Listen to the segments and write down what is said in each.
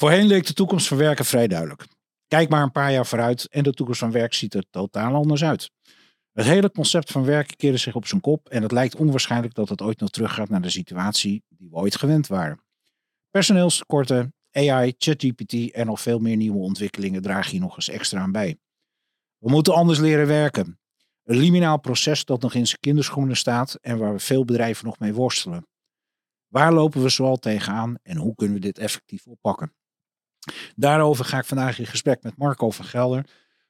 Voorheen leek de toekomst van werken vrij duidelijk. Kijk maar een paar jaar vooruit en de toekomst van werk ziet er totaal anders uit. Het hele concept van werken keerde zich op zijn kop en het lijkt onwaarschijnlijk dat het ooit nog teruggaat naar de situatie die we ooit gewend waren. Personeelstekorten, AI, ChatGPT en nog veel meer nieuwe ontwikkelingen dragen hier nog eens extra aan bij. We moeten anders leren werken. Een liminaal proces dat nog in zijn kinderschoenen staat en waar veel bedrijven nog mee worstelen. Waar lopen we zoal tegenaan en hoe kunnen we dit effectief oppakken? Daarover ga ik vandaag in gesprek met Marco van Gelder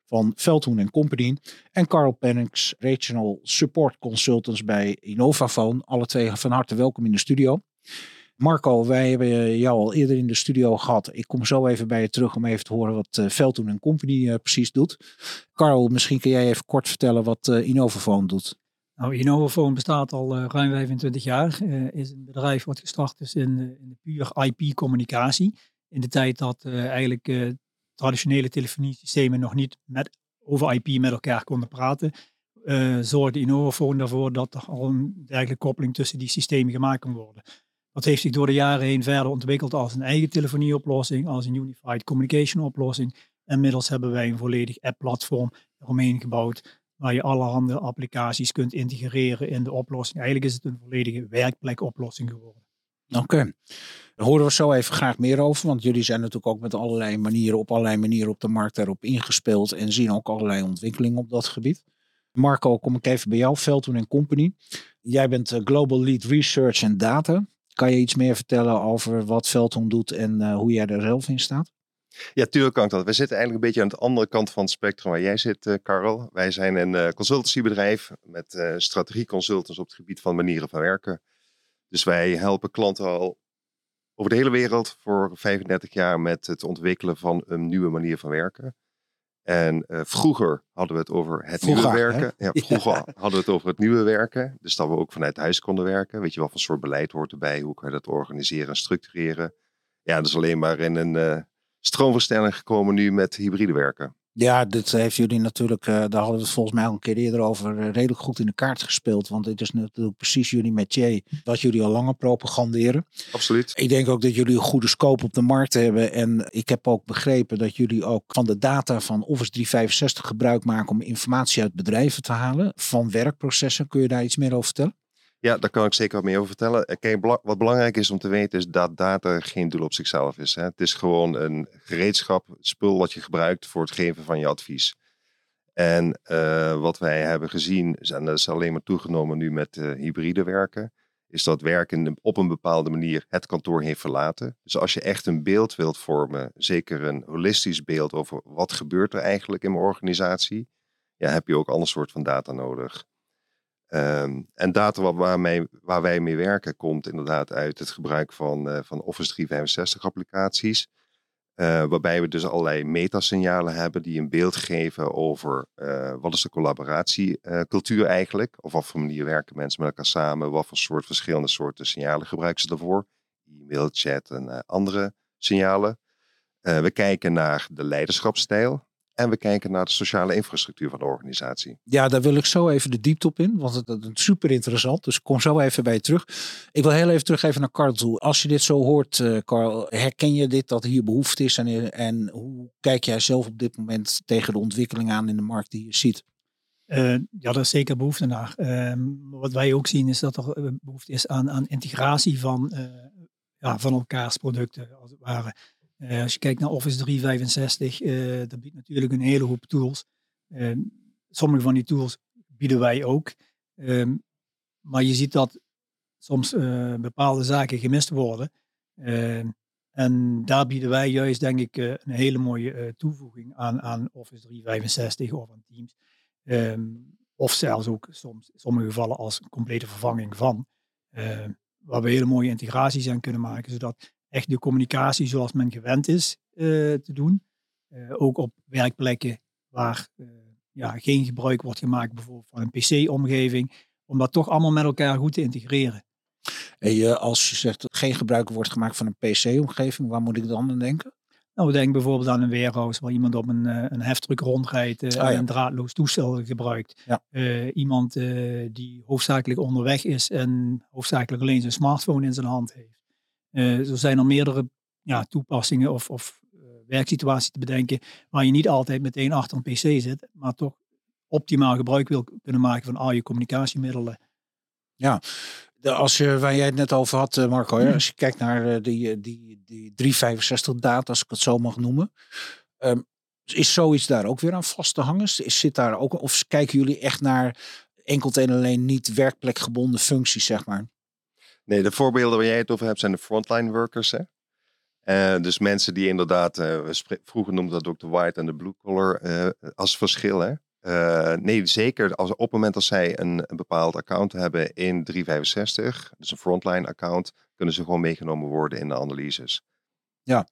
van Veldhoen Company en Carl Pennings, Regional Support Consultants bij Innovaphone. Alle twee van harte welkom in de studio. Marco, wij hebben jou al eerder in de studio gehad. Ik kom zo even bij je terug om even te horen wat uh, Veldhoen Company uh, precies doet. Carl, misschien kun jij even kort vertellen wat uh, Innovaphone doet. Nou, Innovaphone bestaat al ruim 25 jaar. is een bedrijf wat gestart is in, in de puur IP-communicatie in de tijd dat uh, eigenlijk uh, traditionele telefoniesystemen nog niet met, over IP met elkaar konden praten, uh, zorgde Innovaphone ervoor dat er al een dergelijke koppeling tussen die systemen gemaakt kon worden. Dat heeft zich door de jaren heen verder ontwikkeld als een eigen telefonieoplossing, als een unified communication oplossing. Inmiddels hebben wij een volledig app-platform eromheen gebouwd, waar je allerhande applicaties kunt integreren in de oplossing. Eigenlijk is het een volledige werkplekoplossing geworden. Oké. Daar horen we zo even graag meer over. Want jullie zijn natuurlijk ook met allerlei manieren, op allerlei manieren op de markt daarop ingespeeld. En zien ook allerlei ontwikkelingen op dat gebied. Marco, kom ik even bij jou, Veldhoen Company. Jij bent eh, Global Lead Research en Data. Kan je iets meer vertellen over wat Veldhoen doet en uh, hoe jij er zelf in staat? Ja, tuurlijk kan ik dat. We zitten eigenlijk een beetje aan de andere kant van het spectrum waar jij zit, uh, Karel. Wij zijn een consultancybedrijf met uh, strategieconsultants op het gebied van manieren van werken. Dus wij helpen klanten al over de hele wereld voor 35 jaar met het ontwikkelen van een nieuwe manier van werken. En uh, vroeger hadden we het over het vroeger, nieuwe werken. Ja, vroeger ja. hadden we het over het nieuwe werken. Dus dat we ook vanuit huis konden werken. Weet je wat voor soort beleid hoort erbij? Hoe kan je dat organiseren en structureren? Ja, dat is alleen maar in een uh, stroomverstelling gekomen nu met hybride werken. Ja, dit heeft jullie natuurlijk, uh, daar hadden we het volgens mij al een keer eerder over, uh, redelijk goed in de kaart gespeeld. Want dit is natuurlijk precies jullie métier, wat jullie al langer propaganderen. Absoluut. Ik denk ook dat jullie een goede scope op de markt hebben. En ik heb ook begrepen dat jullie ook van de data van Office 365 gebruik maken om informatie uit bedrijven te halen. Van werkprocessen, kun je daar iets meer over vertellen? Ja, daar kan ik zeker wat meer over vertellen. Kijk, wat belangrijk is om te weten is dat data geen doel op zichzelf is. Hè. Het is gewoon een gereedschap, spul wat je gebruikt voor het geven van je advies. En uh, wat wij hebben gezien, en dat is alleen maar toegenomen nu met uh, hybride werken, is dat werken op een bepaalde manier het kantoor heeft verlaten. Dus als je echt een beeld wilt vormen, zeker een holistisch beeld over wat gebeurt er eigenlijk in mijn organisatie, ja, heb je ook ander soort van data nodig. Um, en data waarmee, waar wij mee werken komt inderdaad uit het gebruik van, uh, van Office 365 applicaties. Uh, waarbij we dus allerlei metasignalen hebben die een beeld geven over uh, wat is de collaboratiecultuur eigenlijk. Of wat voor manier werken mensen met elkaar samen. Wat voor soort verschillende soorten signalen gebruiken ze daarvoor. E-mail, chat en andere signalen. we kijken naar de leiderschapsstijl. En we kijken naar de sociale infrastructuur van de organisatie. Ja, daar wil ik zo even de diepte op in, want het is super interessant. Dus kom zo even bij je terug. Ik wil heel even terug even naar Carl toe. Als je dit zo hoort, uh, Carl, herken je dit dat hier behoefte is? En, en hoe kijk jij zelf op dit moment tegen de ontwikkeling aan in de markt die je ziet? Uh, ja, er is zeker behoefte naar. Uh, wat wij ook zien is dat er behoefte is aan, aan integratie van, uh, ja, van elkaars producten, als het ware. Uh, als je kijkt naar Office 365, uh, dat biedt natuurlijk een hele hoop tools. Uh, sommige van die tools bieden wij ook. Ehm, maar je ziet dat soms bepaalde zaken gemist worden. Ehm, en daar bieden wij juist, denk ik, een hele mooie toevoeging aan, aan Office 365 of aan Teams. Um, of zelfs ook soms, in sommige gevallen als complete vervanging van. waar we hele mooie integraties aan kunnen maken, zodat echt de communicatie zoals men gewend is te doen. ook op werkplekken waar ja, geen gebruik wordt gemaakt bijvoorbeeld van een PC-omgeving, om dat toch allemaal met elkaar goed te integreren. En als je zegt dat geen gebruik wordt gemaakt van een PC-omgeving, waar moet ik dan aan denken? Nou, denk bijvoorbeeld aan een warehouse waar iemand op een, eh, een heftruck rondrijdt uh, en een draadloos toestel gebruikt. Ja. Uh, iemand die hoofdzakelijk onderweg is en hoofdzakelijk alleen zijn smartphone in zijn hand heeft. Uh, er zijn er meerdere ja, toepassingen of, of werksituaties te bedenken waar je niet altijd meteen achter een PC zit, maar toch optimaal gebruik wil kunnen maken van al je communicatiemiddelen. Ja, als je, waar jij het net over had, eh, Marco, als je kijkt naar eh, die, die, die 365 data, als ik het zo mag noemen. Um, is zoiets daar ook weer aan vast te hangen? Zit daar ook, of kijken jullie echt naar enkel en alleen niet werkplekgebonden functies, zeg maar? Nee, de voorbeelden waar jij het over hebt zijn de frontline workers. Hè? Uh, dus mensen die inderdaad, uh, vroeger noemden dat ook de white en de blue collar uh, als verschil. Hè? Nee, zeker. Als, op het moment dat zij een, bepaald account hebben in 365, dus een frontline account, kunnen ze gewoon meegenomen worden in de analyses. Ja.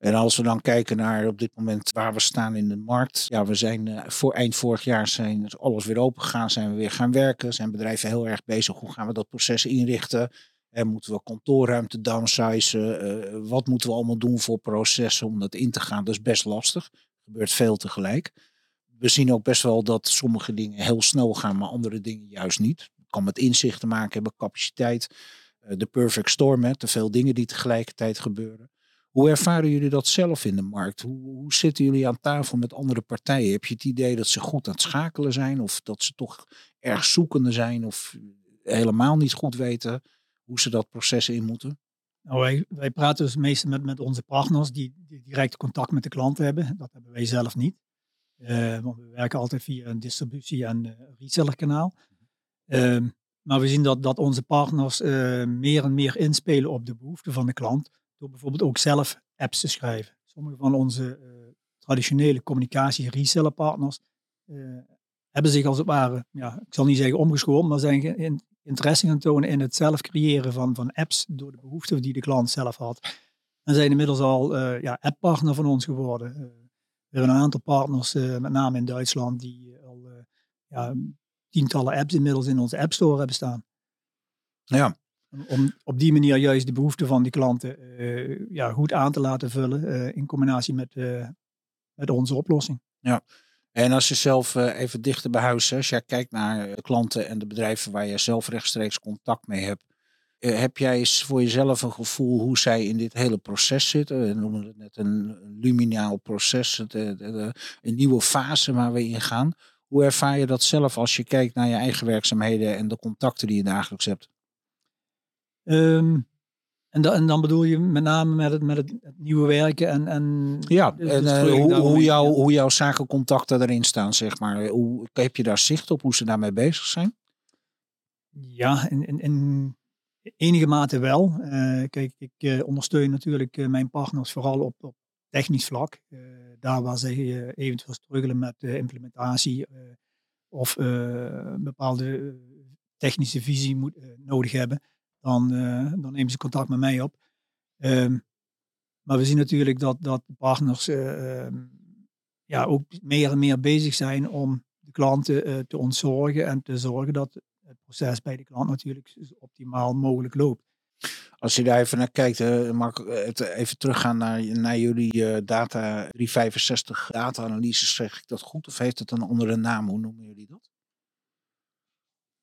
En als we dan kijken naar op dit moment waar we staan in de markt. Ja, we zijn uh, voor eind vorig jaar zijn alles weer open gegaan, zijn we weer gaan werken. Zijn bedrijven heel erg bezig. Hoe gaan we dat proces inrichten? En moeten we kantoorruimte downsizen? Uh, wat moeten we allemaal doen voor processen om dat in te gaan? Dat is best lastig. Er gebeurt veel tegelijk we zien ook best wel dat sommige dingen heel snel gaan, maar andere dingen juist niet. Het kan met inzicht te maken hebben, capaciteit. Eh, de perfect storm, hè, te veel dingen die tegelijkertijd gebeuren. Hoe ervaren jullie dat zelf in de markt? Hoe, hoe, zitten jullie aan tafel met andere partijen? Heb je het idee dat ze goed aan het schakelen zijn? Of dat ze toch erg zoekende zijn? Of helemaal niet goed weten hoe ze dat proces in moeten? Nou, wij, wij praten dus meestal met, met onze partners die, die direct contact met de klanten hebben. Dat hebben wij zelf niet. Uh, want we werken altijd via een distributie- en uh, resellerkanaal. Uh, maar we zien dat, dat onze partners uh, meer en meer inspelen op de behoeften van de klant. Door bijvoorbeeld ook zelf apps te schrijven. Sommige van onze traditionele communicatie resellerpartners hebben zich als het ware, ja, ik zal niet zeggen omgeschoren, maar zijn in, interesse gaan tonen in het zelf creëren van, van apps door de behoeften die de klant zelf had. En zijn inmiddels al ja, apppartner van ons geworden. We hebben een aantal partners, uh, met name in Duitsland, die eh, al uh, ja, tientallen apps inmiddels in onze App Store hebben staan. Ja. Om op die manier juist de behoeften van die klanten ja, goed aan te laten vullen in combinatie met, met onze oplossing. Ja. En als je zelf even dichter bij huis, als jij kijkt naar klanten en de bedrijven waar je zelf rechtstreeks contact mee hebt, eh, heb jij voor jezelf een gevoel hoe zij in dit hele proces zitten? We noemen het net een luminaal proces, een nieuwe fase waar we in gaan. Hoe ervaar je dat zelf als je kijkt naar je eigen werkzaamheden en de contacten die je dagelijks hebt? Um, en, en, dan bedoel je met name met het, met het, nieuwe werken en, en ja, en uh, hoe, hoe, jou, hoe jouw zakencontacten erin staan, zeg maar. Hoe, heb je daar zicht op hoe ze daarmee bezig zijn? Ja, in, in, in Enige mate wel. Uh, kijk, ik uh, ondersteun natuurlijk mijn partners vooral op, op technisch vlak. daar waar zij eventueel struggelen met de implementatie of een bepaalde technische visie moet, nodig hebben, dan, dan nemen ze contact met mij op. Um, maar we zien natuurlijk dat, dat partners ehm, ja, ook meer en meer bezig zijn om de klanten te ontzorgen en te zorgen dat het proces bij de klant natuurlijk zo optimaal mogelijk loopt. Als je daar even naar kijkt, uh, Mark, eh, even teruggaan naar, naar jullie uh, data 365 data-analyses, zeg ik dat goed? Of heeft het een andere naam? Hoe noemen jullie dat?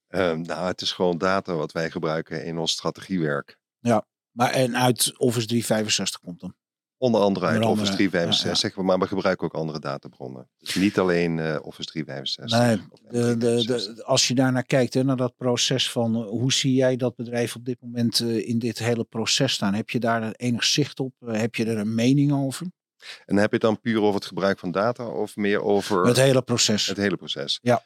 Um, nou, het is gewoon data wat wij gebruiken in ons strategiewerk. Ja, maar en uit Office 365 komt dan? Onder andere uit Office 365, ja, maar we gebruiken ook andere databronnen. Dus niet alleen uh, Office 365. Nee, de, de, de, als je daarnaar kijkt, hè, naar dat proces van uh, hoe zie jij dat bedrijf op dit moment uh, in dit hele proces staan? Heb je daar enig zicht op? heb je er een mening over? En heb je het dan puur over het gebruik van data of meer over... Het hele proces. Het hele proces. Ja.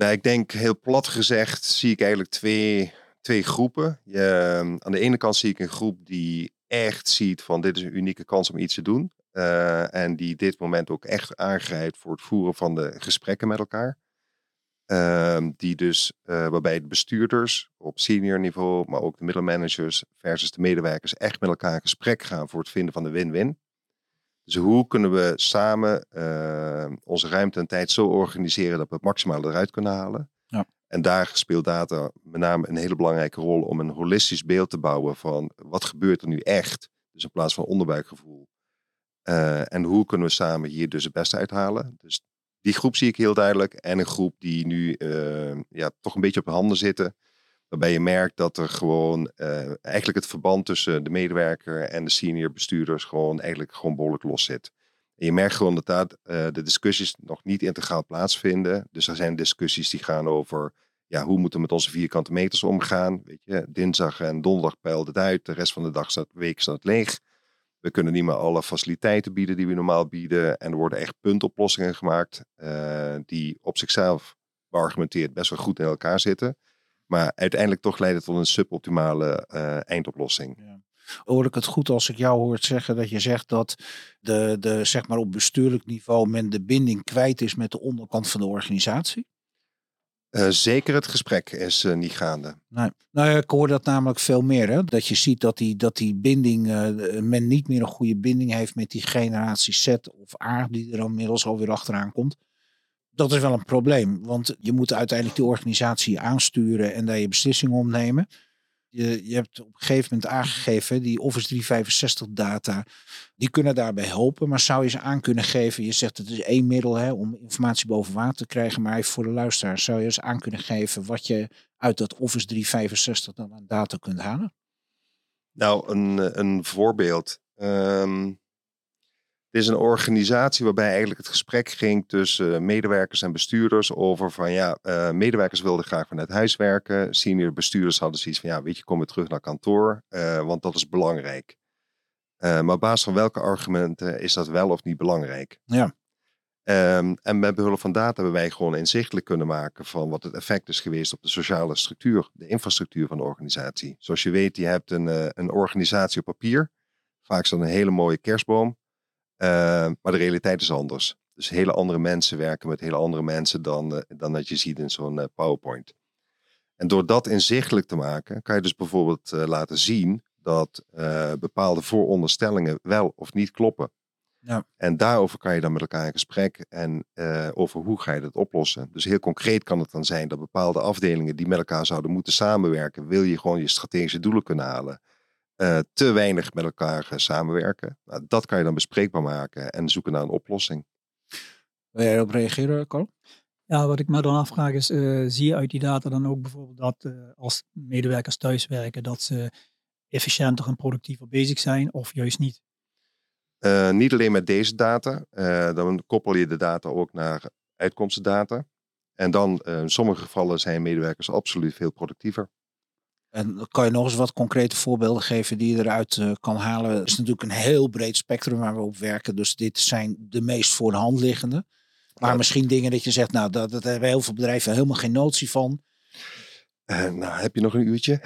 Nou, ik denk heel plat gezegd zie ik eigenlijk twee, twee groepen. Je, aan de ene kant zie ik een groep die echt ziet van dit is een unieke kans om iets te doen. Uh, en die dit moment ook echt aangrijpt voor het voeren van de gesprekken met elkaar. Ehm, die dus, uh, waarbij de bestuurders op senior niveau, maar ook de middelmanagers versus de medewerkers echt met elkaar in gesprek gaan voor het vinden van de win-win. Dus hoe kunnen we samen uh, onze ruimte en tijd zo organiseren dat we het maximale eruit kunnen halen? Ja. En daar speelt data met name een hele belangrijke rol om een holistisch beeld te bouwen van wat gebeurt er nu echt? Dus in plaats van onderbuikgevoel. Uh, en hoe kunnen we samen hier dus het beste uithalen? Dus die groep zie ik heel duidelijk. En een groep die nu uh, ja, toch een beetje op de handen zitten. Waarbij je merkt dat er gewoon uh, eigenlijk het verband tussen de medewerker en de senior bestuurders gewoon eigenlijk gewoon behoorlijk los zit. En je merkt gewoon dat uh, de discussies nog niet integraal plaatsvinden. Dus er zijn discussies die gaan over ja, hoe moeten we met onze vierkante meters omgaan. Weet je, dinsdag en donderdag peilt het uit, de rest van de dag staat, week staat leeg. We kunnen niet meer alle faciliteiten bieden die we normaal bieden. En er worden echt puntoplossingen gemaakt uh, die op zichzelf beargumenteerd best wel goed in elkaar zitten. Maar uiteindelijk toch leidt het tot een suboptimale uh, eindoplossing. Ja. Hoor ik het goed als ik jou hoort zeggen dat je zegt dat de, de, zeg maar op bestuurlijk niveau men de binding kwijt is met de onderkant van de organisatie? Uh, zeker het gesprek is uh, niet gaande. Nee. Nou ja, ik hoor dat namelijk veel meer. Hè? Dat je ziet dat die, dat die binding, uh, men niet meer een goede binding heeft met die generatie Z of A, die er dan inmiddels alweer achteraan komt. Dat is wel een probleem, want je moet uiteindelijk die organisatie aansturen en daar je beslissingen om nemen. Je, je hebt op een gegeven moment aangegeven, die Office 365 data, die kunnen daarbij helpen. Maar zou je ze aan kunnen geven, je zegt het is één middel hè, om informatie boven water te krijgen. Maar voor de luisteraar, zou je eens aan kunnen geven wat je uit dat Office 365 dan aan data kunt halen? Nou, een, een voorbeeld. Um, dit is een organisatie waarbij eigenlijk het gesprek ging tussen medewerkers en bestuurders over van ja, uh, medewerkers wilden graag vanuit huis werken. Senior bestuurders hadden zoiets van ja, weet je, kom weer terug naar kantoor, uh, want dat is belangrijk. Uh, maar op basis van welke argumenten is dat wel of niet belangrijk? Ja. Um, en met behulp van data hebben wij gewoon inzichtelijk kunnen maken van wat het effect is geweest op de sociale structuur, de infrastructuur van de organisatie. Zoals je weet, je hebt een, een organisatie op papier. Vaak is dat een hele mooie kerstboom. Uh, maar de realiteit is anders. Dus hele andere mensen werken met hele andere mensen dan, uh, dan dat je ziet in zo'n uh, PowerPoint. En door dat inzichtelijk te maken, kan je dus bijvoorbeeld laten zien dat bepaalde vooronderstellingen wel of niet kloppen. Ja. En daarover kan je dan met elkaar in gesprek en over hoe ga je dat oplossen. Dus heel concreet kan het dan zijn dat bepaalde afdelingen die met elkaar zouden moeten samenwerken, wil je gewoon je strategische doelen kunnen halen. Uh, te weinig met elkaar uh, samenwerken. Nou, dat kan je dan bespreekbaar maken en zoeken naar een oplossing. Wil jij erop reageren, Carl? Ja, wat ik me dan afvraag is, uh, zie je uit die data dan ook bijvoorbeeld dat als medewerkers thuiswerken, dat ze efficiënter en productiever bezig zijn of juist niet? niet alleen met deze data, dan koppel je de data ook naar uitkomstdata. En dan in sommige gevallen zijn medewerkers absoluut veel productiever. En kan je nog eens wat concrete voorbeelden geven die je eruit uh, kan halen? Het is natuurlijk een heel breed spectrum waar we op werken. Dus dit zijn de meest voor de hand liggende. Maar ja. misschien dingen dat je zegt, nou, dat, dat hebben heel veel bedrijven helemaal geen notie van. Uh, nou, heb je nog een uurtje?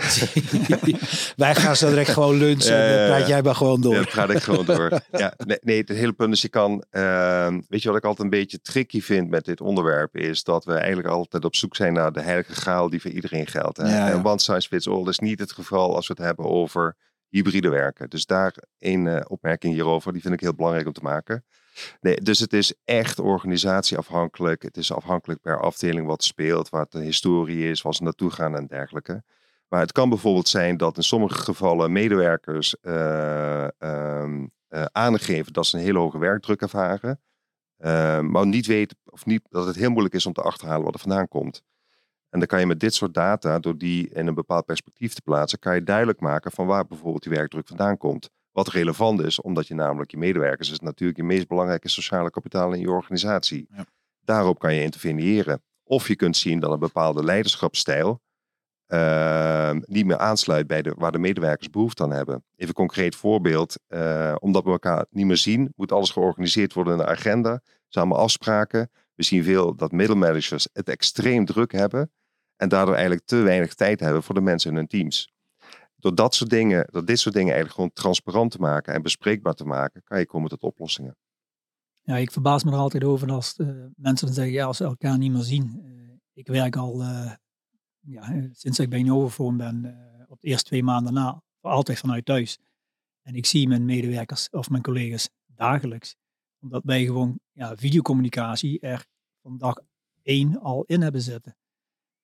Wij gaan zo direct gewoon lunchen. Dan praat jij maar gewoon door. Ja, dan praat ik gewoon door. ja, nee, nee, het hele punt is, je kan... Uh, weet je wat ik altijd een beetje tricky vind met dit onderwerp? Is dat we eigenlijk altijd op zoek zijn naar de heilige graal die voor iedereen geldt. Hè? Ja, ja. En one size fits all is niet het geval als we het hebben over hybride werken. Dus daar één opmerking hierover, die vind ik heel belangrijk om te maken. Nee, dus het is echt organisatieafhankelijk. Het is afhankelijk per afdeling wat speelt, wat de historie is, waar ze naartoe gaan en dergelijke. Maar het kan bijvoorbeeld zijn dat in sommige gevallen medewerkers uh, aangeven dat ze een hele hoge werkdruk ervaren. maar niet weten of niet, dat het heel moeilijk is om te achterhalen wat er vandaan komt. En dan kan je met dit soort data, door die in een bepaald perspectief te plaatsen, kan je duidelijk maken van waar bijvoorbeeld die werkdruk vandaan komt. Wat relevant is, omdat je namelijk je medewerkers is natuurlijk je meest belangrijke sociale kapitaal in je organisatie. Ja. Daarop kan je interveneren. Of je kunt zien dat een bepaalde leiderschapsstijl uh, niet meer aansluit bij de, waar de medewerkers behoefte aan hebben. Even een concreet voorbeeld. Uh, omdat we elkaar niet meer zien, moet alles georganiseerd worden in de agenda. Samen afspraken. We zien veel dat middelmanagers het extreem druk hebben. En daardoor eigenlijk te weinig tijd hebben voor de mensen in hun teams door dat soort dingen, door dit soort dingen eigenlijk gewoon transparant te maken en bespreekbaar te maken, kan je komen tot oplossingen. Ja, ik verbaas me er altijd over als uh, mensen zeggen, ja, als ze elkaar niet meer zien. Uh, ik werk al ja, sinds ik bij Novophone ben, op de eerste twee maanden na, altijd vanuit thuis. En ik zie mijn medewerkers of mijn collega's dagelijks. Omdat wij gewoon ja, videocommunicatie er van dag één al in hebben zitten.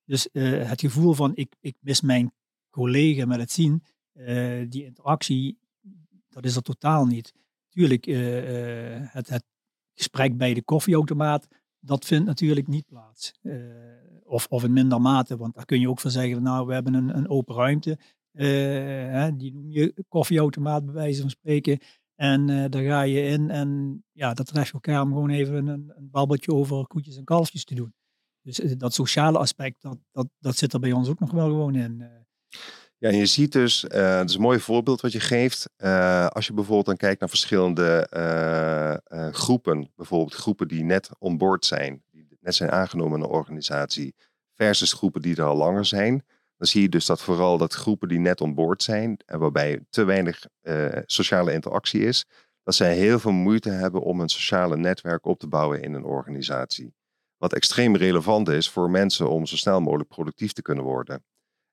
Dus het gevoel van ik, ik mis mijn collega met het zien, die interactie, dat is er totaal niet. Tuurlijk, het, het gesprek bij de koffieautomaat, dat vindt natuurlijk niet plaats. Uh, of, of in minder mate, want daar kun je ook van zeggen, nou, we hebben een, een open ruimte. Uh, hè, die noem je koffieautomaat bij wijze van spreken. En uh, daar ga je in en ja, dat tref je elkaar om gewoon even een, een babbeltje over koetjes en kalfjes te doen. Dus dat sociale aspect, dat, dat, dat zit er bij ons ook nog wel gewoon in. Ja, je ziet dus, uh, dat is een mooi voorbeeld wat je geeft. Uh, als je bijvoorbeeld dan kijkt naar verschillende uh, groepen, bijvoorbeeld groepen die net onboard zijn, die net zijn aangenomen in een organisatie, versus groepen die er al langer zijn, dan zie je dus dat vooral dat groepen die net onboard zijn, en waarbij te weinig sociale interactie is, dat zij heel veel moeite hebben om een sociale netwerk op te bouwen in een organisatie. Wat extreem relevant is voor mensen om zo snel mogelijk productief te kunnen worden.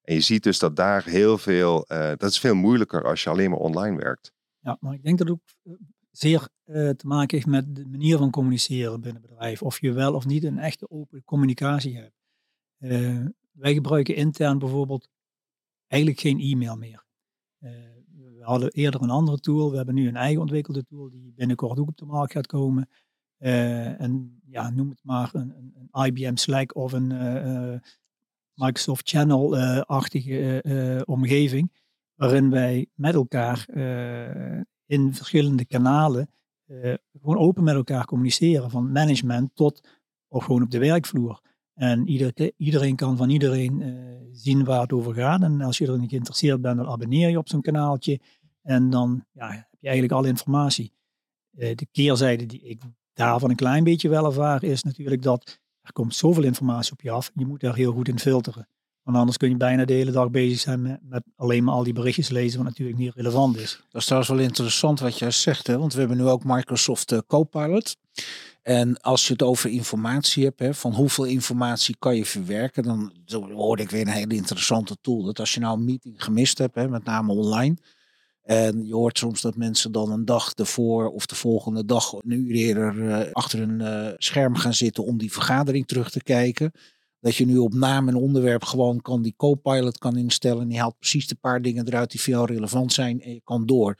En je ziet dus dat daar heel veel, uh, dat is veel moeilijker als je alleen maar online werkt. Ja, maar ik denk dat het ook eh, zeer uh, te maken heeft met de manier van communiceren binnen bedrijf. Of je wel of niet een echte open communicatie hebt. Wij gebruiken intern bijvoorbeeld eigenlijk geen e-mail meer. we hadden eerder een andere tool. We hebben nu een eigen ontwikkelde tool die binnenkort ook op de markt gaat komen. en ja, noem het maar een, een IBM Slack of een Microsoft Channel-achtige uh, uh, omgeving, waarin wij met elkaar in verschillende kanalen gewoon open met elkaar communiceren, van management tot of gewoon op de werkvloer. En ieder, iedereen kan van iedereen zien waar het over gaat. En als je erin geïnteresseerd bent, dan abonneer je op zo'n kanaaltje. En dan ja, heb je eigenlijk alle informatie. de keerzijde die ik daarvan een klein beetje wel ervaar, is natuurlijk dat er komt zoveel informatie op je af. Je moet daar heel goed in filteren. Want anders kun je bijna de hele dag bezig zijn met, alleen maar al die berichtjes lezen, wat natuurlijk niet relevant is. Dat is trouwens wel interessant wat jij zegt, hè? want we hebben nu ook Microsoft uh, Copilot. En als je het over informatie hebt, hè, van hoeveel informatie kan je verwerken, dan hoorde ik weer een hele interessante tool. Dat als je nou een meeting gemist hebt, hè, met name online, en je hoort soms dat mensen dan een dag ervoor of de volgende dag een uur eerder uh, achter een uh, scherm gaan zitten om die vergadering terug te kijken. Dat je nu op naam en onderwerp gewoon kan die co-pilot kan instellen. En die haalt precies de paar dingen eruit die jou relevant zijn en je kan door.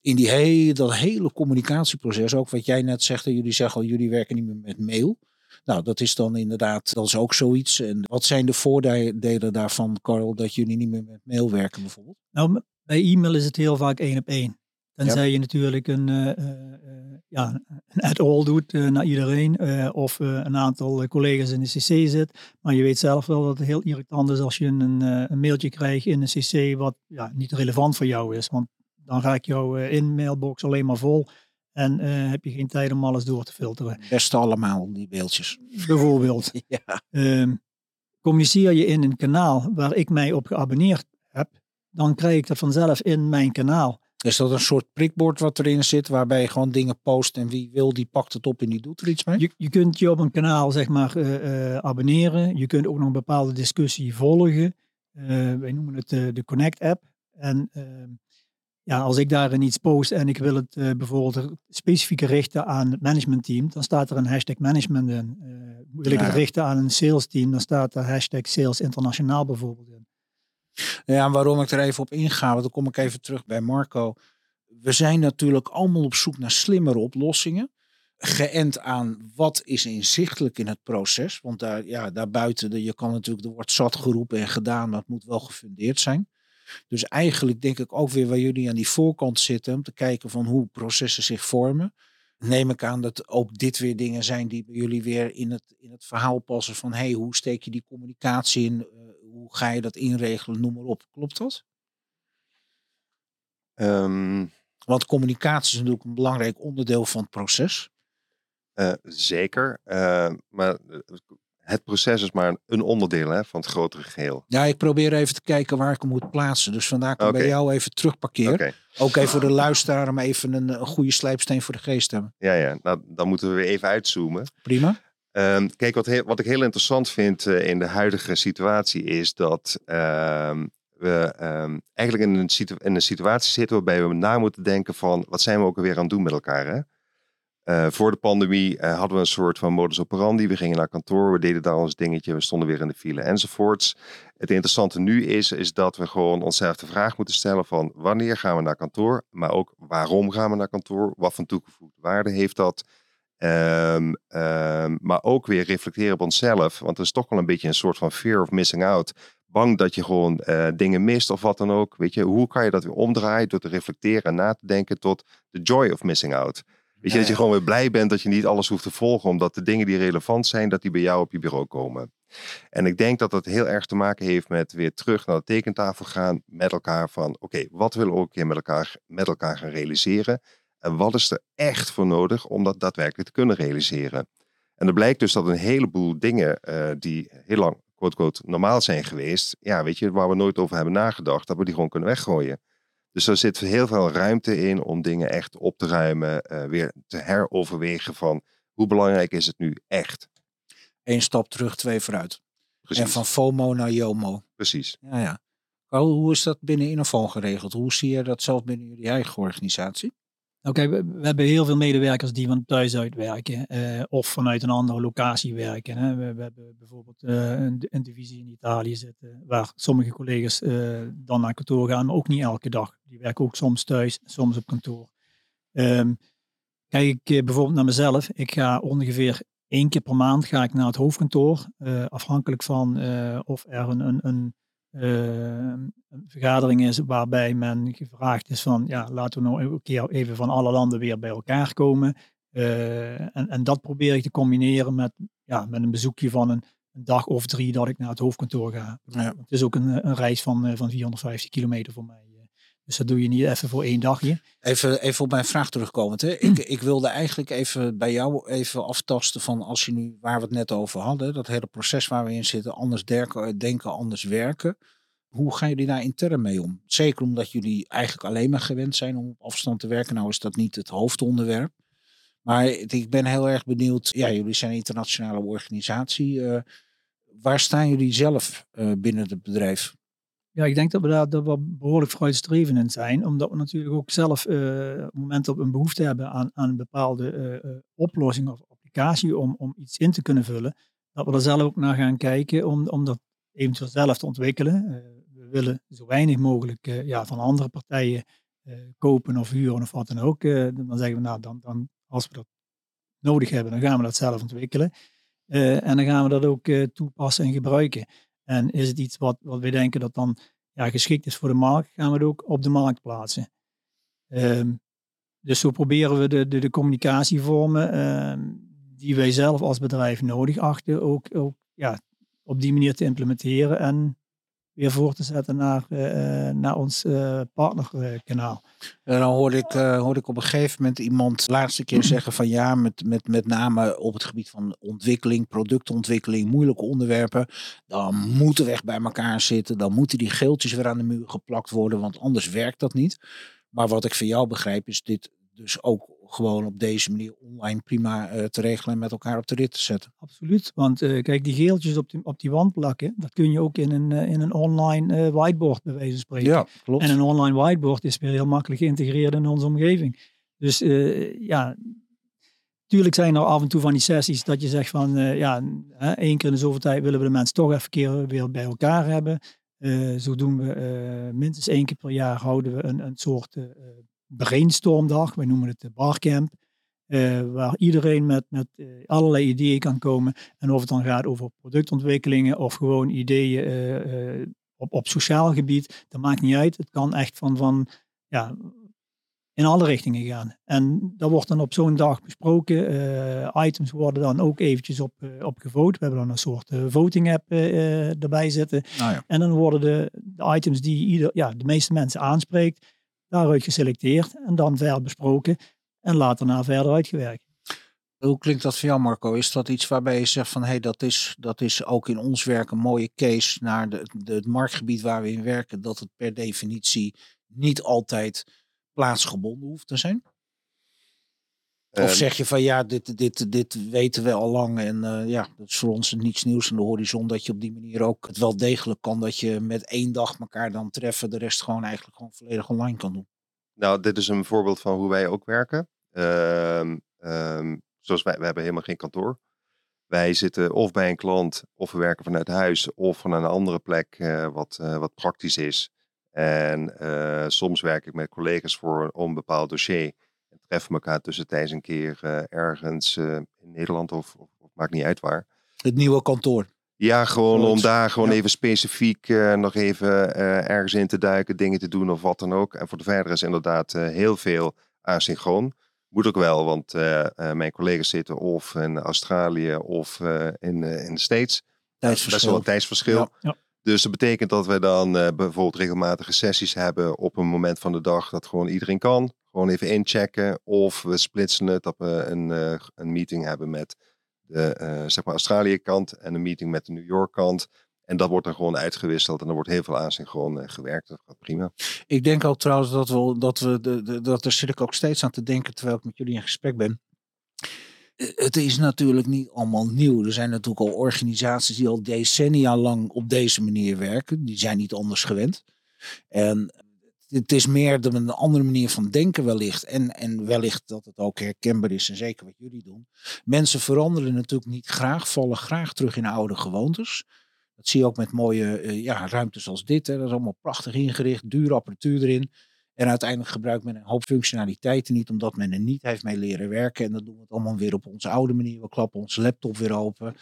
In die hele, dat hele communicatieproces, ook wat jij net zegt, jullie zeggen al, jullie werken niet meer met mail. Nou, dat is dan inderdaad, dat is ook zoiets. En wat zijn de voordelen daarvan, Carl, dat jullie niet meer met mail werken bijvoorbeeld? Nou, bij e-mail is het heel vaak één op één. Tenzij je natuurlijk een, uh, uh, ja, een add-all doet naar iedereen. of een aantal collega's in de CC zit. Maar je weet zelf wel dat het heel irritant is als je een, een mailtje krijgt in een CC wat ja, niet relevant voor jou is. Want dan raak jouw in-mailbox alleen maar vol. En heb je geen tijd om alles door te filteren. Best allemaal, die mailtjes. Bijvoorbeeld. ja. Um, communiceer je in een kanaal waar ik mij op geabonneerd dan krijg ik dat vanzelf in mijn kanaal. Is dat een soort prikbord wat erin zit, waarbij je gewoon dingen post en wie wil, die pakt het op en die doet er iets mee? Je, je kunt je op een kanaal zeg maar uh, uh, abonneren. Je kunt ook nog een bepaalde discussie volgen. Uh, wij noemen het de Connect app. En ehm, ja, als ik daarin iets post en ik wil het bijvoorbeeld specifiek richten aan het managementteam, dan staat er een hashtag management in. wil ik het richten aan een sales team, dan staat er hashtag sales internationaal bijvoorbeeld in. Ja, waarom ik er even op inga, want dan kom ik even terug bij Marco. We zijn natuurlijk allemaal op zoek naar slimmere oplossingen. Geënt aan wat is inzichtelijk in het proces. Want daar, ja, daarbuiten, je kan natuurlijk, er wordt zat geroepen en gedaan, maar het moet wel gefundeerd zijn. Dus eigenlijk denk ik ook weer waar jullie aan die voorkant zitten, om te kijken van hoe processen zich vormen. Neem ik aan dat ook dit weer dingen zijn die bij jullie weer in het, in het verhaal passen van hey, hoe steek je die communicatie in? Eh, hoe ga je dat inregelen, noem maar op. Klopt dat? Um, Want communicatie is natuurlijk een belangrijk onderdeel van het proces. Uh, zeker, uh, maar het proces is maar een onderdeel hè, van het grotere geheel. Ja, ik probeer even te kijken waar ik hem moet plaatsen. Dus vandaar kan ik bij jou even terugparkeren. Okay. Ook even voor de luisteraar om even een, een, goede slijpsteen voor de geest te hebben. Ja, ja. Nou, dan moeten we weer even uitzoomen. Prima. Ehm, kijk, wat, wat ik heel interessant vind eh, in de huidige situatie is dat ehm, we ehm, eigenlijk in een, in een situatie zitten waarbij we na moeten denken van wat zijn we ook alweer aan het doen met elkaar. Hè? Eh, voor de pandemie eh, hadden we een soort van modus operandi. We gingen naar kantoor, we deden daar ons dingetje, we stonden weer in de file enzovoorts. Het interessante nu is, is dat we gewoon onszelf de vraag moeten stellen van wanneer gaan we naar kantoor, maar ook waarom gaan we naar kantoor, wat voor toegevoegde waarde heeft dat. Ehm, ehm, maar ook weer reflecteren op onszelf, want er is toch wel een beetje een soort van fear of missing out. Bang dat je gewoon eh, dingen mist of wat dan ook. Weet je, hoe kan je dat weer omdraaien door te reflecteren en na te denken tot de joy of missing out. Weet je, dat je gewoon weer blij bent dat je niet alles hoeft te volgen, omdat de dingen die relevant zijn, dat die bij jou op je bureau komen. En ik denk dat dat heel erg te maken heeft met weer terug naar de tekentafel gaan met elkaar van, oké, wat willen we ook een keer met elkaar, met elkaar gaan realiseren? En wat is er echt voor nodig om dat daadwerkelijk te kunnen realiseren? En er blijkt dus dat een heleboel dingen eh, die heel lang, quote-quote, normaal zijn geweest, ja, weet je, waar we nooit over hebben nagedacht, dat we die gewoon kunnen weggooien. Dus er zit heel veel ruimte in om dingen echt op te ruimen, eh, weer te heroverwegen van hoe belangrijk is het nu echt? Eén stap terug, twee vooruit. Precies. En van FOMO naar JOMO. Precies. Ja, ja. Carl, hoe is dat binnen Innoval geregeld? Hoe zie je dat zelf binnen jullie eigen organisatie? Oké, we, hebben heel veel medewerkers die van thuis uit werken eh, of vanuit een andere locatie werken. Hè. We, hebben bijvoorbeeld eh, een, een divisie in Italië zitten waar sommige collega's eh, dan naar kantoor gaan, maar ook niet elke dag. Die werken ook soms thuis, soms op kantoor. Ehm, kijk ik bijvoorbeeld naar mezelf. Ik ga ongeveer één keer per maand ga ik naar het hoofdkantoor, afhankelijk van of er een, een, een eh, een vergadering is waarbij men gevraagd is van ja, laten we nou een keer even van alle landen weer bij elkaar komen. Eh, en, en dat probeer ik te combineren met, ja, met een bezoekje van een, een dag of drie dat ik naar het hoofdkantoor ga. Ja. Het is ook een, een reis van, eh, van 450 kilometer voor mij. Dus dat doe je niet even voor één dagje. Even, even op mijn vraag terugkomend. Hè. Ik, ik wilde eigenlijk even bij jou even aftasten van als je nu, waar we het net over hadden, dat hele proces waar we in zitten, anders denken, anders werken. Hoe gaan jullie daar intern mee om? Zeker omdat jullie eigenlijk alleen maar gewend zijn om op afstand te werken. Nou is dat niet het hoofdonderwerp. Maar ik ben heel erg benieuwd. Ja, jullie zijn een internationale organisatie. eh, waar staan jullie zelf eh, binnen het bedrijf? Ja, ik denk dat we daar dat we behoorlijk vooruitstrevend in zijn. Omdat we natuurlijk ook zelf eh, op het moment dat we een behoefte hebben aan, aan een bepaalde eh, eh, oplossing of applicatie om, om iets in te kunnen vullen. Dat we er zelf ook naar gaan kijken om, om dat eventueel zelf te ontwikkelen. We willen zo weinig mogelijk ja, van andere partijen kopen of huren of wat dan ook. Dan zeggen we nou, dan, dan, als we dat nodig hebben, dan gaan we dat zelf ontwikkelen. En dan gaan we dat ook toepassen en gebruiken. En is het iets wat, wat we denken dat dan ja, geschikt is voor de markt, gaan we het ook op de markt plaatsen. Ehm, dus zo proberen we de, de, de communicatievormen ehm, die wij zelf als bedrijf nodig achten, ook, ook ja, op die manier te implementeren en weer voor te zetten naar, eh, eh, naar ons eh, partnerkanaal. En dan hoorde ik, hoorde ik op een gegeven moment iemand de laatste keer zeggen van ja, met, met, met name op het gebied van ontwikkeling, productontwikkeling, moeilijke onderwerpen. Dan moeten we echt bij elkaar zitten. Dan moeten die geeltjes weer aan de muur geplakt worden, want anders werkt dat niet. Maar wat ik van jou begrijp is dit dus ook gewoon op deze manier online prima eh, te regelen en met elkaar op de rit te zetten. Absoluut, want eh, kijk, die geeltjes op die, op die wand plakken, dat kun je ook in een, eh, in een online whiteboard bij wijze van spreken. klopt. En een online whiteboard is weer heel makkelijk geïntegreerd in onze omgeving. Dus ja, tuurlijk zijn er af en toe van die sessies dat je zegt van ja, één keer in de zoveel tijd willen we de mensen toch even een keer weer bij elkaar hebben. Zo doen we minstens één keer per jaar houden we een, een soort brainstormdag. Wij noemen het de barcamp. eh, waar iedereen met, met eh, allerlei ideeën kan komen. En of het dan gaat over productontwikkelingen of gewoon ideeën eh, op, op sociaal gebied, dat maakt niet uit. Het kan echt van, van ja, in alle richtingen gaan. En dat wordt dan op zo'n dag besproken. Items worden dan ook eventjes op, op gevote. We hebben dan een soort voting app erbij zitten. Nou ja. En dan worden de, de items die ieder, ja, de meeste mensen aanspreekt, daaruit geselecteerd en dan verder besproken en later na verder uitgewerkt. Hoe klinkt dat voor jou, Marco? Is dat iets waarbij je zegt van hé, hey, dat, is, dat is ook in ons werk een mooie case naar de, de, het marktgebied waar we in werken, dat het per definitie niet altijd plaatsgebonden hoeft te zijn? Of Ehm, zeg je van ja, dit, dit, dit weten we al lang en eh, ja, dat is voor ons niets nieuws aan de horizon. Dat je op die manier ook het wel degelijk kan dat je met één dag elkaar dan treffen, de rest gewoon eigenlijk gewoon volledig online kan doen. Nou, dit is een voorbeeld van hoe wij ook werken. Ehm, ehm, zoals wij, we hebben helemaal geen kantoor. Wij zitten of bij een klant, of we werken vanuit huis, of van een andere plek eh, wat, eh, wat praktisch is. En soms werk ik met collega's voor een bepaald dossier. En treffen elkaar tussentijds een keer eh, ergens eh, in Nederland of, of, of maakt niet uit waar. Het nieuwe kantoor. Ja, gewoon om daar gewoon Ja. even specifiek eh, nog even ergens in te duiken, dingen te doen of wat dan ook. En voor de verder is inderdaad heel veel asynchroon. Moet ook wel, want mijn collega's zitten of in Australië of in, in de States. Best wel Tijdsverschil. een tijdsverschil. Ja. Ja. Dus dat betekent dat we dan bijvoorbeeld regelmatige sessies hebben op een moment van de dag dat gewoon iedereen kan. Gewoon even inchecken. Of we splitsen het dat we een, eh, een meeting hebben met de eh, zeg maar Australië kant en een meeting met de New York kant. En dat wordt dan gewoon uitgewisseld en er wordt heel veel asynchroon eh, gewerkt. Dat gaat prima. Ik denk ook trouwens dat we, dat we de, dat daar zit ik ook steeds aan te denken terwijl ik met jullie in gesprek ben. Het is natuurlijk niet allemaal nieuw. Er zijn natuurlijk al organisaties die al decennia lang op deze manier werken. Die zijn niet anders gewend. En het is meer de, een andere manier van denken wellicht. En, en wellicht dat het ook herkenbaar is. En zeker wat jullie doen. Mensen veranderen natuurlijk niet graag. Vallen graag terug in oude gewoontes. Dat zie je ook met mooie eh, ja, ruimtes als dit. Hè. Dat is allemaal prachtig ingericht. Dure apparatuur erin. En uiteindelijk gebruikt men een hoop functionaliteiten niet. Omdat men er niet heeft mee leren werken. En dan doen we het allemaal weer op onze oude manier. We klappen onze laptop weer open.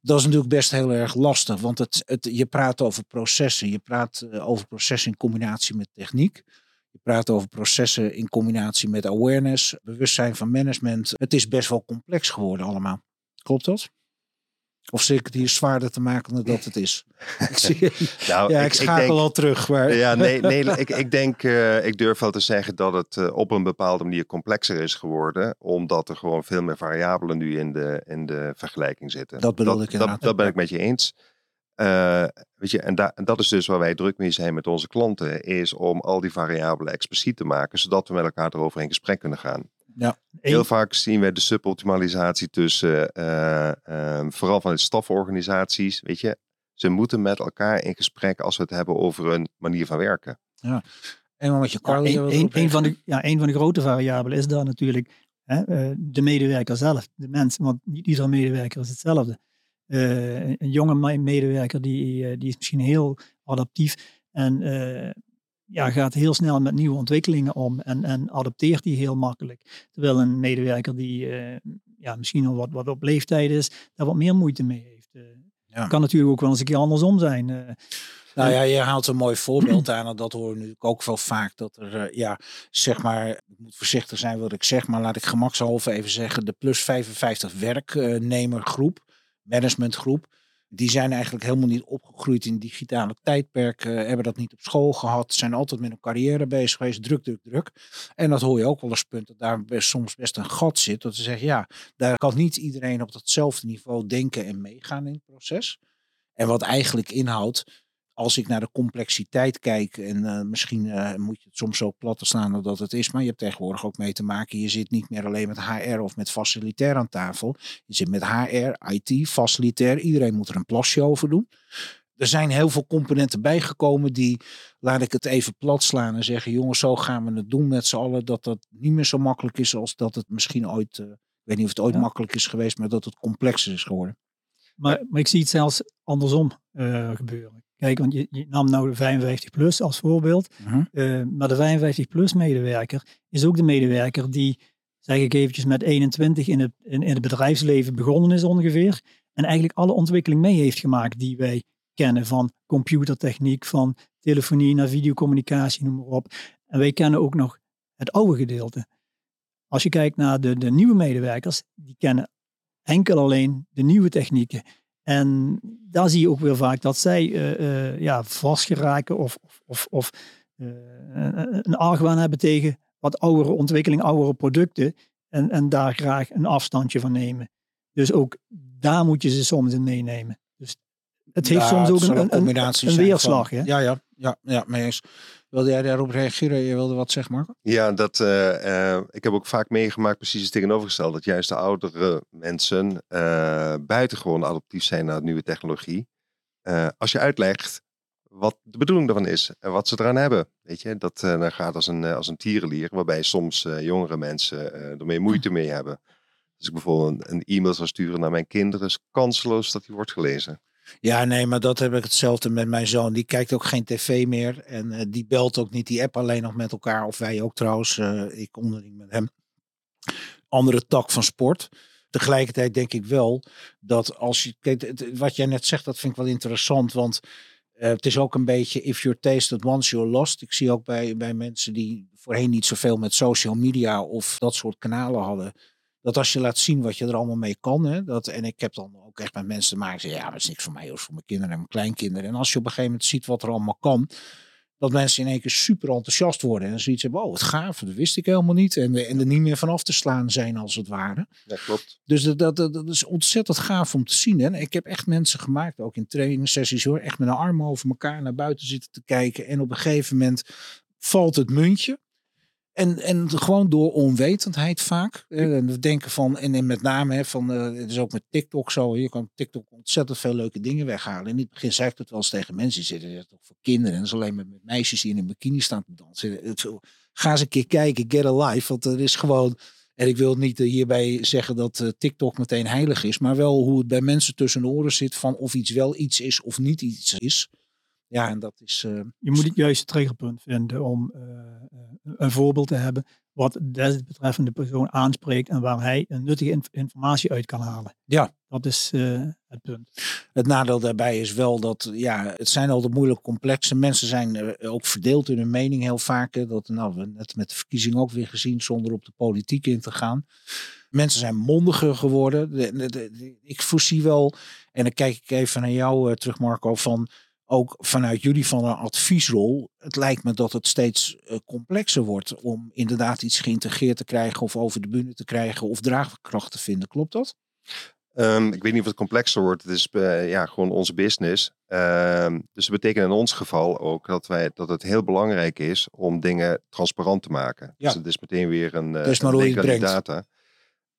Dat is natuurlijk best heel erg lastig. Want het, het, je praat over processen. Je praat eh, over processen in combinatie met techniek. Je praat over processen in combinatie met awareness, bewustzijn van management. Het is best wel complex geworden allemaal. Klopt dat? Of zit ik het hier zwaarder te maken dan dat het is? ik zie, Nou, ja, ik, schakel denk- al terug. Maar... Ja, nee, nee ik, ik denk, eh, ik durf wel te zeggen dat het eh, op een bepaalde manier complexer is geworden. Omdat er gewoon veel meer variabelen nu in de, in de vergelijking zitten. Dat ik dat, inderdaad. dat ben ik met je eens. Eh, weet je, en, da- en dat is dus waar wij druk mee zijn met onze klanten. Is om al die variabelen expliciet te maken. Zodat we met elkaar erover in gesprek kunnen gaan. Heel Eén- vaak zien we de suboptimalisatie tussen, eh, eh, vooral vanuit staforganisaties, weet je. Ze moeten met elkaar in gesprek als we het hebben over een manier van werken. En wat je Ja, een, van de, ja, een van de grote variabelen is daar natuurlijk hè, eh, de medewerker zelf, de mens. Want niet iedere medewerker is hetzelfde. Eh, een, een jonge me- medewerker die, die is misschien heel adaptief en eh, ja, gaat heel snel met nieuwe ontwikkelingen om en, en adapteert die heel makkelijk. Terwijl een medewerker die eh, ja, misschien al wat, wat op leeftijd is, daar wat meer moeite mee heeft. Eh, Ja. Kan natuurlijk ook wel eens een keer andersom zijn. eh. Nou ja, je haalt een mooi voorbeeld aan. En dat horen we nu ook wel vaak. Dat er, ja, zeg maar, ik moet voorzichtig zijn wat ik zeg. Maar laat ik gemakshalve even zeggen. De plus 55 werknemergroep, managementgroep. Die zijn eigenlijk helemaal niet opgegroeid in digitale tijdperk. eh, hebben dat niet op school gehad. Zijn altijd met een carrière bezig geweest. Druk, druk, druk. En dat hoor je ook wel eens punt. Dat daar best, soms best een gat zit. Dat ze zeggen, ja, daar kan niet iedereen op datzelfde niveau denken en meegaan in het proces. En wat eigenlijk inhoudt, als ik naar de complexiteit kijk, en eh, misschien eh, moet je het soms zo plat slaan dan dat het is, maar je hebt tegenwoordig ook mee te maken. Je zit niet meer alleen met HR of met facilitair aan tafel. Je zit met HR, IT, facilitair. Iedereen moet er een plasje over doen. Er zijn heel veel componenten bijgekomen die, laat ik het even plat slaan en zeggen, jongens, zo gaan we het doen met z'n allen. Dat dat niet meer zo makkelijk is als dat het misschien ooit, eh, ik weet niet of het ooit Ja. makkelijk is geweest, maar dat het complexer is geworden. Maar, maar ik zie het zelfs andersom gebeuren. Kijk, want je, je nam nou de 55 plus als voorbeeld. Eh, maar de 55 plus medewerker is ook de medewerker die, zeg ik eventjes, met 21 in het, in, in het bedrijfsleven begonnen is ongeveer. En eigenlijk alle ontwikkeling mee heeft gemaakt die wij kennen van computertechniek, van telefonie naar videocommunicatie, noem maar op. En wij kennen ook nog het oude gedeelte. Als je kijkt naar de, de nieuwe medewerkers, die kennen enkel alleen de nieuwe technieken. En daar zie je ook weer vaak dat zij eh, eh, ja, vastgeraken of, of, of, eh, een argwaan hebben tegen wat oudere ontwikkeling, oudere producten. En, en daar graag een afstandje van nemen. Dus ook daar moet je ze soms in meenemen. Dus het heeft Ja, soms ook een, een, weerslag. van-? Ja, ja, ja, ja, mee eens. Wilde jij daarop reageren? Je wilde wat zeggen, Marco? Ja, dat, eh, eh, ik heb ook vaak meegemaakt precies het tegenovergestelde. Dat juist de oudere mensen uh, buitengewoon adaptief zijn naar nieuwe technologie. als je uitlegt wat de bedoeling daarvan is en wat ze eraan hebben. Weet je, dat gaat als een, als een tierenlier, waarbij soms jongere mensen ermee moeite mee hebben. Als ik bijvoorbeeld een, een e-mail zou sturen naar mijn kinderen, is kansloos dat die wordt gelezen. Ja, nee, maar dat heb ik hetzelfde met mijn zoon. Die kijkt ook geen tv meer. En uh, die belt ook niet die app alleen nog met elkaar. Of wij ook trouwens. Uh, ik onderling met hem. Andere tak van sport. Tegelijkertijd denk ik wel dat als je. Kijk, wat jij net zegt, dat vind ik wel interessant. Want uh, het is ook een beetje if you're tasted once you're lost. Ik zie ook bij, bij mensen die voorheen niet zoveel met social media of dat soort kanalen hadden dat als je laat zien wat je er allemaal mee kan. Hè, dat, en ik heb dan ook echt met mensen te maken. Zeggen, ja, dat is niks voor mij, dat is voor mijn kinderen en mijn kleinkinderen. En als je op een gegeven moment ziet wat er allemaal kan. Dat mensen in één keer super enthousiast worden. En zoiets hebben, oh wat gaaf, dat wist ik helemaal niet. En, en er niet meer vanaf te slaan zijn als het ware. Ja, klopt. Dus dat, dat, dat, is ontzettend gaaf om te zien. Hè. Ik heb echt mensen gemaakt, ook in trainingssessies hoor. Echt met een armen over elkaar naar buiten zitten te kijken. En op een gegeven moment valt het muntje. En, en gewoon door onwetendheid vaak. En we denken van, en met name van, uh, het is ook met TikTok zo. Je kan TikTok ontzettend veel leuke dingen weghalen. In het begin zei ik het wel eens tegen mensen. Zitten toch voor kinderen. En dat is alleen maar met meisjes die in een bikini staan te dansen. Het, ga eens een keer kijken, get a life. Want er is gewoon, en ik wil niet eh, hierbij zeggen dat TikTok meteen heilig is. Maar wel hoe het bij mensen tussen de oren zit van of iets wel iets is of niet iets is. Ja, en dat is. Uh, je moet het juiste triggerpunt vinden om uh, een voorbeeld te hebben wat desbetreffende persoon aanspreekt en waar hij een nuttige inf informatie uit kan halen. Ja. Dat is uh, het punt. Het nadeel daarbij is wel dat, ja, het zijn altijd moeilijk complexe. Mensen zijn ook verdeeld in hun mening heel vaak. Dat nou, we net met de verkiezing ook weer gezien, zonder op de politiek in te gaan. Mensen zijn mondiger geworden. De, de, de, ik voorzie wel, en dan kijk ik even naar jou terug, Marco, van ook vanuit jullie van een adviesrol, het lijkt me dat het steeds uh, complexer wordt om inderdaad iets geïntegreerd te krijgen of over de bühne te krijgen of draagkracht te vinden. Klopt dat? Um, ik weet niet of het complexer wordt. Het is uh, ja, gewoon onze business. Um, dus dat betekent in ons geval ook dat, wij, dat het heel belangrijk is om dingen transparant te maken. Ja. Dus het is meteen weer een, uh, dus maar een link aan data.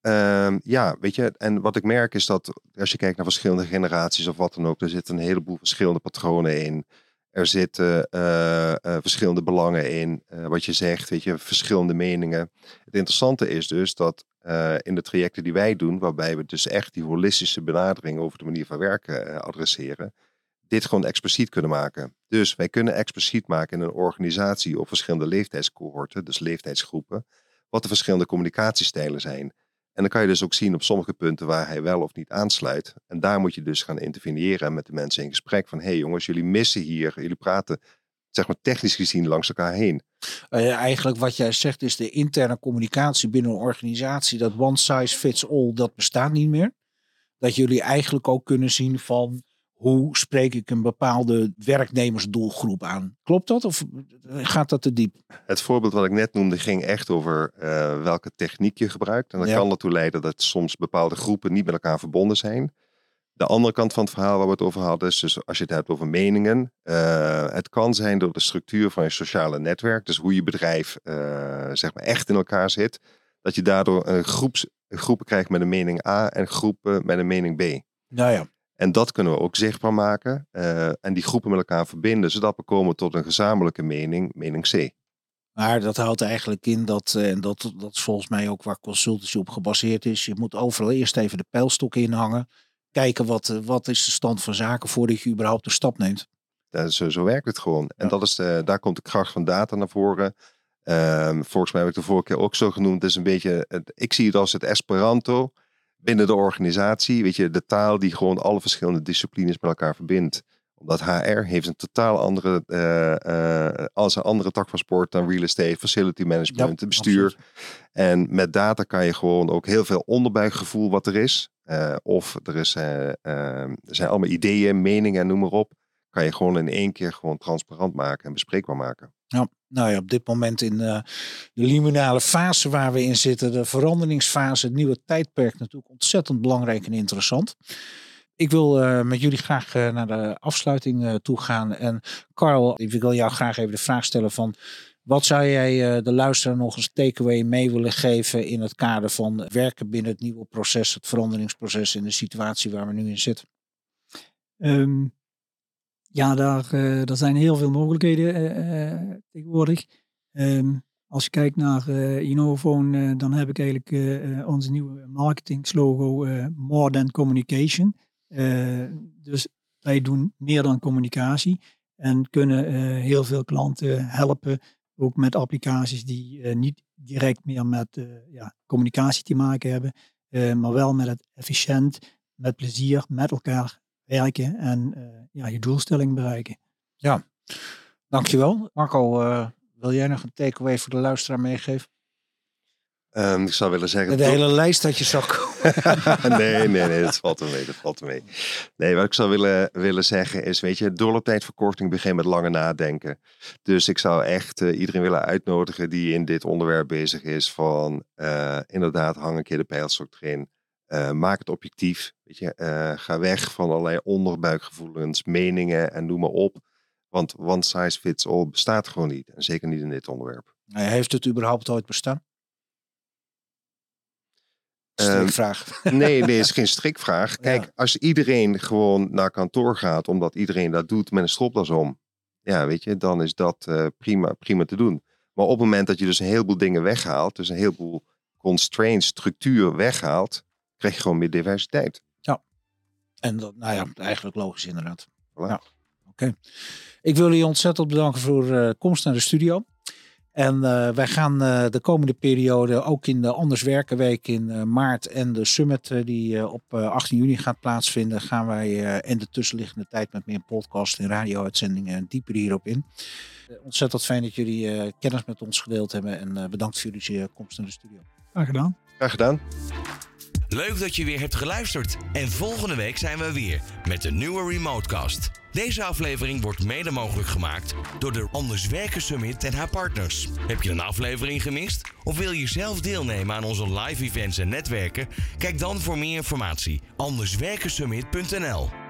Um, ja, weet je, en wat ik merk is dat als je kijkt naar verschillende generaties of wat dan ook, er zitten een heleboel verschillende patronen in. Er zitten uh, uh, verschillende belangen in, uh, wat je zegt, weet je, verschillende meningen. Het interessante is dus dat in de trajecten die wij doen, waarbij we dus echt die holistische benadering over de manier van werken adresseren, dit gewoon expliciet kunnen maken. Dus wij kunnen expliciet maken in een organisatie op verschillende leeftijdscohorten, dus leeftijdsgroepen, wat de verschillende communicatiestijlen zijn. En dan kan je dus ook zien op sommige punten waar hij wel of niet aansluit. En daar moet je dus gaan interveneren en met de mensen in gesprek van... hé hey jongens, jullie missen hier, jullie praten zeg maar technisch gezien langs elkaar heen. Uh, eigenlijk wat jij zegt is de interne communicatie binnen een organisatie... dat one size fits all, dat bestaat niet meer. Dat jullie eigenlijk ook kunnen zien van hoe spreek ik een bepaalde werknemersdoelgroep aan? Klopt dat of gaat dat te diep? Het voorbeeld wat ik net noemde ging echt over uh, welke techniek je gebruikt. En dat kan ertoe leiden dat soms bepaalde groepen niet met elkaar verbonden zijn. De andere kant van het verhaal waar we het over hadden is dus als je het hebt over meningen. Uh, het kan zijn door de structuur van je sociale netwerk, dus hoe je bedrijf uh, zeg maar echt in elkaar zit, dat je daardoor een groeps, groepen krijgt met een mening A en groepen met een mening B. Nou ja. En dat kunnen we ook zichtbaar maken uh, en die groepen met elkaar verbinden, zodat we komen tot een gezamenlijke mening, mening C. Maar dat houdt eigenlijk in dat, en uh, dat, dat is volgens mij ook waar consultancy op gebaseerd is, je moet overal eerst even de pijlstok inhangen, kijken wat, uh, wat is de stand van zaken voordat je überhaupt de stap neemt. Dat zo, zo werkt het gewoon. Ja. En dat is de, daar komt de kracht van data naar voren. Um, volgens mij heb ik de vorige keer ook zo genoemd. Het is een beetje, het, ik zie het als het Esperanto binnen de organisatie, weet je, de taal die gewoon alle verschillende disciplines met elkaar verbindt. Omdat HR heeft een totaal andere, uh, uh, als een andere tak van sport dan real estate, facility management, ja, bestuur. Absoluut. En met data kan je gewoon ook heel veel onderbuikgevoel wat er is. Uh, of er, is, er zijn allemaal ideeën, meningen, noem maar op. Kan je gewoon in één keer gewoon transparant maken en bespreekbaar maken. Ja, nou ja, op dit moment in uh, de liminale fase waar we in zitten, de veranderingsfase, het nieuwe tijdperk natuurlijk ontzettend belangrijk en interessant. Ik wil uh, met jullie graag uh, naar de afsluiting uh, toe gaan. En Carl, ik wil jou graag even de vraag stellen van... Wat zou jij de luisteraar nog eens takeaway mee willen geven in het kader van werken binnen het nieuwe proces, het veranderingsproces in de situatie waar we nu in zitten? Um, ja, daar, daar zijn heel veel mogelijkheden uh, tegenwoordig. Um, als je kijkt naar Innophone, dan heb ik eigenlijk onze nieuwe marketingslogo More Than Communication. dus wij doen meer dan communicatie en kunnen heel veel klanten helpen, ook met applicaties die niet direct meer met ja, communicatie te maken hebben, maar wel met het efficiënt, met plezier, met elkaar werken en uh, ja, je doelstelling bereiken. Ja, dankjewel. Marco, uh, wil jij nog een takeaway voor de luisteraar meegeven? Um, ik zou willen zeggen... De hele lijst dat je zag. nee, nee, nee, dat valt er mee, dat valt er mee. Nee, wat ik zou willen, willen zeggen is, weet je, doorlooptijdverkorting begint met lange nadenken. Dus ik zou echt uh, iedereen willen uitnodigen die in dit onderwerp bezig is van uh, inderdaad hang een keer de pijlstok erin. Uh, maak het objectief. Weet je, uh, ga weg van allerlei onderbuikgevoelens, meningen en noem maar op. Want one size fits all bestaat gewoon niet. En zeker niet in dit onderwerp. Heeft het überhaupt ooit bestaan? Strikvraag. Uh, nee, nee, is geen strikvraag. Kijk, ja. als iedereen gewoon naar kantoor gaat, omdat iedereen dat doet met een stropdas om. Ja, weet je, dan is dat uh, prima, prima te doen. Maar op het moment dat je dus een heleboel dingen weghaalt, dus een heleboel constraints, structuur weghaalt, krijg je gewoon meer diversiteit. Ja, en dat, nou ja, eigenlijk logisch inderdaad. Voilà. Ja. Oké. Ik wil jullie ontzettend bedanken voor uh, komst naar de studio. En uh, wij gaan uh, de komende periode ook in de Anders Werken Week in maart en de summit die op 18 juni gaat plaatsvinden, gaan wij in de tussenliggende tijd met meer podcast en radio-uitzendingen dieper hierop in. ontzettend fijn dat jullie kennis met ons gedeeld hebben en bedankt voor jullie komst naar de studio. Graag gedaan. Graag gedaan. Leuk dat je weer hebt geluisterd. En volgende week zijn we weer met een nieuwe Remotecast. Deze aflevering wordt mede mogelijk gemaakt door de Anders Werken Summit en haar partners. Heb je een aflevering gemist? Of wil je zelf deelnemen aan onze live events en netwerken? Kijk dan voor meer informatie anderswerkensummit.nl